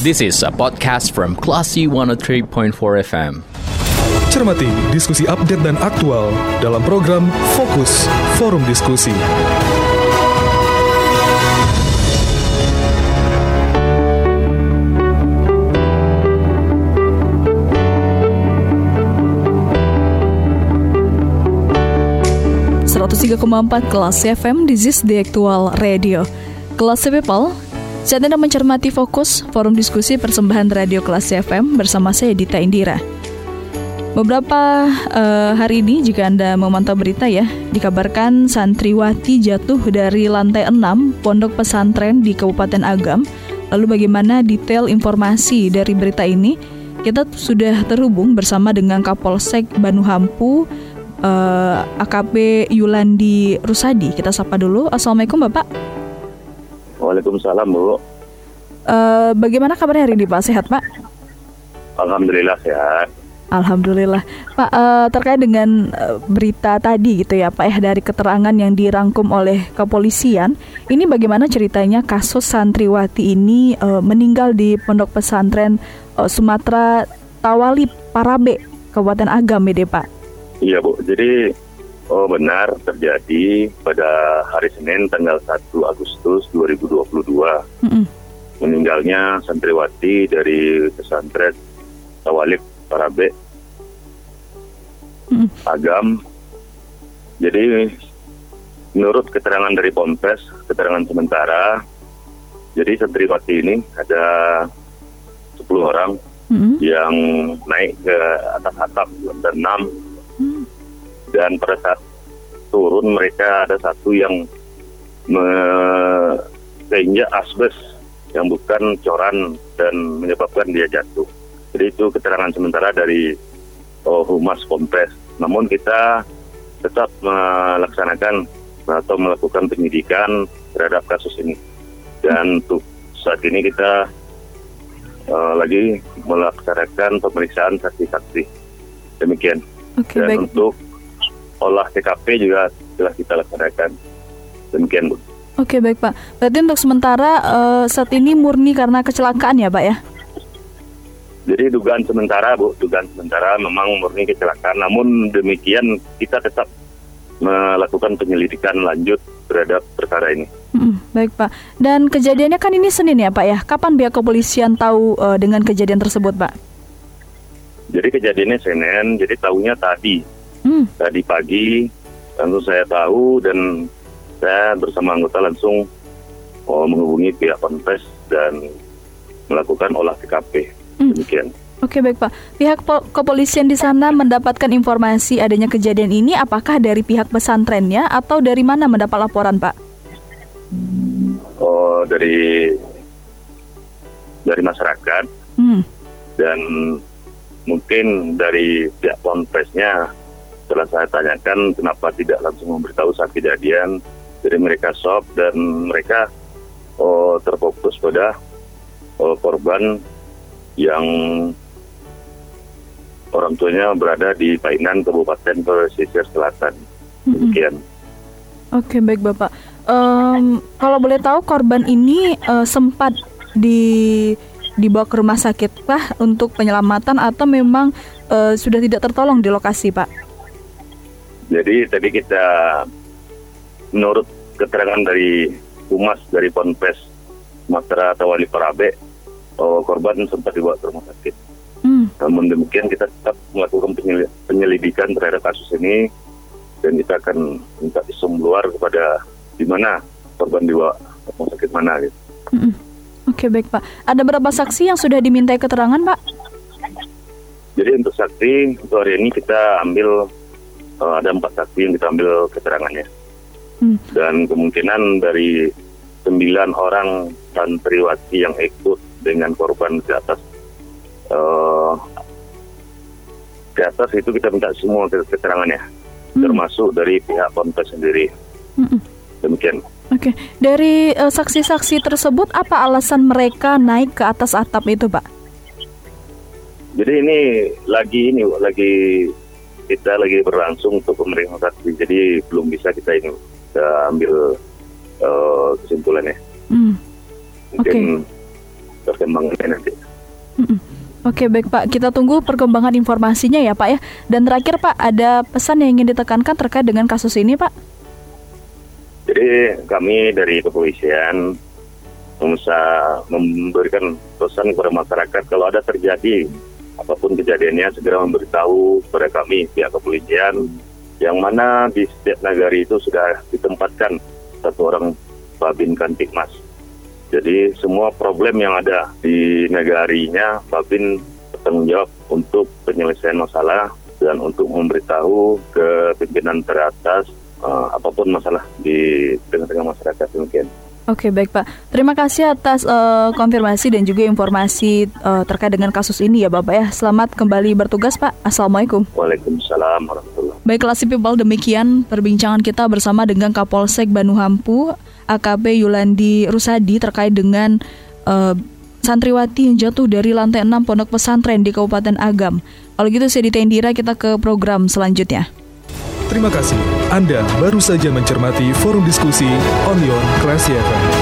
This is a podcast from Classy 103.4 FM. Cermati diskusi update dan aktual dalam program Fokus Forum Diskusi. kelas FM di ZIS The Actual Radio. Kelas People, saat Anda mencermati fokus forum diskusi persembahan Radio Kelas FM bersama saya Dita Indira. Beberapa uh, hari ini jika Anda memantau berita ya, dikabarkan santriwati jatuh dari lantai 6 pondok pesantren di Kabupaten Agam. Lalu bagaimana detail informasi dari berita ini? Kita sudah terhubung bersama dengan Kapolsek Banu Hampu uh, eh, AKP Yulandi Rusadi. Kita sapa dulu. Assalamualaikum Bapak. Waalaikumsalam Bu. Uh, bagaimana kabar hari ini Pak? Sehat Pak? Alhamdulillah sehat. Alhamdulillah Pak uh, terkait dengan uh, berita tadi gitu ya Pak ya dari keterangan yang dirangkum oleh kepolisian ini bagaimana ceritanya kasus santriwati ini uh, meninggal di pondok pesantren uh, Sumatera Tawalip Parabe Kabupaten Agam ya Pak Iya Bu jadi Oh benar terjadi pada hari Senin tanggal 1 Agustus 2022 mm -hmm. meninggalnya santriwati dari pesantren Tawalib Parabe mm -hmm. Agam. Jadi menurut keterangan dari Ponpes, keterangan sementara, jadi santriwati ini ada 10 orang mm -hmm. yang naik ke atas atap lantai 6 mm dan pada saat turun mereka ada satu yang keinjak asbes yang bukan coran dan menyebabkan dia jatuh. Jadi itu keterangan sementara dari oh, Humas Kompres. Namun kita tetap melaksanakan atau melakukan penyidikan terhadap kasus ini. Dan untuk saat ini kita uh, lagi melaksanakan pemeriksaan saksi-saksi. Demikian. Okay, Dan baik. untuk olah TKP juga telah kita laksanakan. Demikian, Bu. Oke, baik, Pak. Berarti untuk sementara uh, saat ini murni karena kecelakaan ya, Pak ya? Jadi dugaan sementara, Bu, dugaan sementara memang murni kecelakaan. Namun demikian kita tetap melakukan penyelidikan lanjut terhadap perkara ini. Hmm, baik Pak. Dan kejadiannya kan ini Senin ya Pak ya. Kapan pihak kepolisian tahu uh, dengan kejadian tersebut Pak? Jadi kejadiannya Senin, jadi tahunya tadi Hmm. Tadi pagi tentu saya tahu dan saya bersama anggota langsung oh, menghubungi pihak Ponpes dan melakukan olah TKP. Hmm. Demikian. Oke baik Pak. Pihak kepolisian di sana mendapatkan informasi adanya kejadian ini apakah dari pihak pesantrennya atau dari mana mendapat laporan Pak? Oh dari dari masyarakat hmm. dan mungkin dari pihak ponpesnya setelah saya tanyakan kenapa tidak langsung memberitahu saat kejadian, jadi mereka shock dan mereka oh, terfokus pada oh, korban yang orang tuanya berada di Painan, Kabupaten Pesisir Selatan. Demikian. Oke, baik Bapak. Um, kalau boleh tahu korban ini uh, sempat di dibawa ke rumah sakit kah untuk penyelamatan atau memang uh, sudah tidak tertolong di lokasi, Pak? Jadi tadi kita menurut keterangan dari humas dari Ponpes Matra Tawali Parabe, oh, korban sempat dibawa ke rumah sakit. Hmm. Namun demikian kita tetap melakukan penyelidikan terhadap kasus ini dan kita akan minta visum luar kepada di mana korban dibawa ke rumah sakit mana gitu. Hmm. Oke baik Pak. Ada berapa saksi yang sudah dimintai keterangan Pak? Jadi untuk saksi untuk hari ini kita ambil uh, ada empat saksi yang kita ambil keterangannya. Hmm. Dan kemungkinan dari sembilan orang santriwati yang ikut dengan korban ke atas uh, ke atas itu kita minta semua keterangannya, hmm. termasuk dari pihak ponpes sendiri. Hmm. Demikian. Oke, okay. dari uh, saksi-saksi tersebut apa alasan mereka naik ke atas atap itu, Pak? Jadi ini lagi ini lagi kita lagi berlangsung untuk pemeriksaan saksi, jadi belum bisa kita ini kita ambil uh, kesimpulannya. Hmm. Mungkin okay. perkembangannya nanti. Oke baik Pak, kita tunggu perkembangan informasinya ya Pak ya. Dan terakhir Pak, ada pesan yang ingin ditekankan terkait dengan kasus ini Pak? Jadi kami dari kepolisian bisa memberikan pesan kepada masyarakat kalau ada terjadi apa pun kejadiannya segera memberitahu kepada kami pihak kepolisian yang mana di setiap negara itu sudah ditempatkan satu orang Babin Kantikmas. Jadi semua problem yang ada di negarinya Babin bertanggung jawab untuk penyelesaian masalah dan untuk memberitahu ke pimpinan teratas uh, apa pun masalah di tengah-tengah masyarakat mungkin. Oke baik Pak, terima kasih atas uh, konfirmasi dan juga informasi uh, terkait dengan kasus ini ya Bapak ya. Selamat kembali bertugas Pak. Assalamualaikum. Waalaikumsalam warahmatullahi. Baiklah si people demikian perbincangan kita bersama dengan Kapolsek Banu Hampu AKP Yulandi Rusadi terkait dengan uh, santriwati yang jatuh dari lantai 6 pondok pesantren di Kabupaten Agam. Kalau gitu saya Indira kita ke program selanjutnya. Terima kasih. Anda baru saja mencermati forum diskusi Onion Classy FM.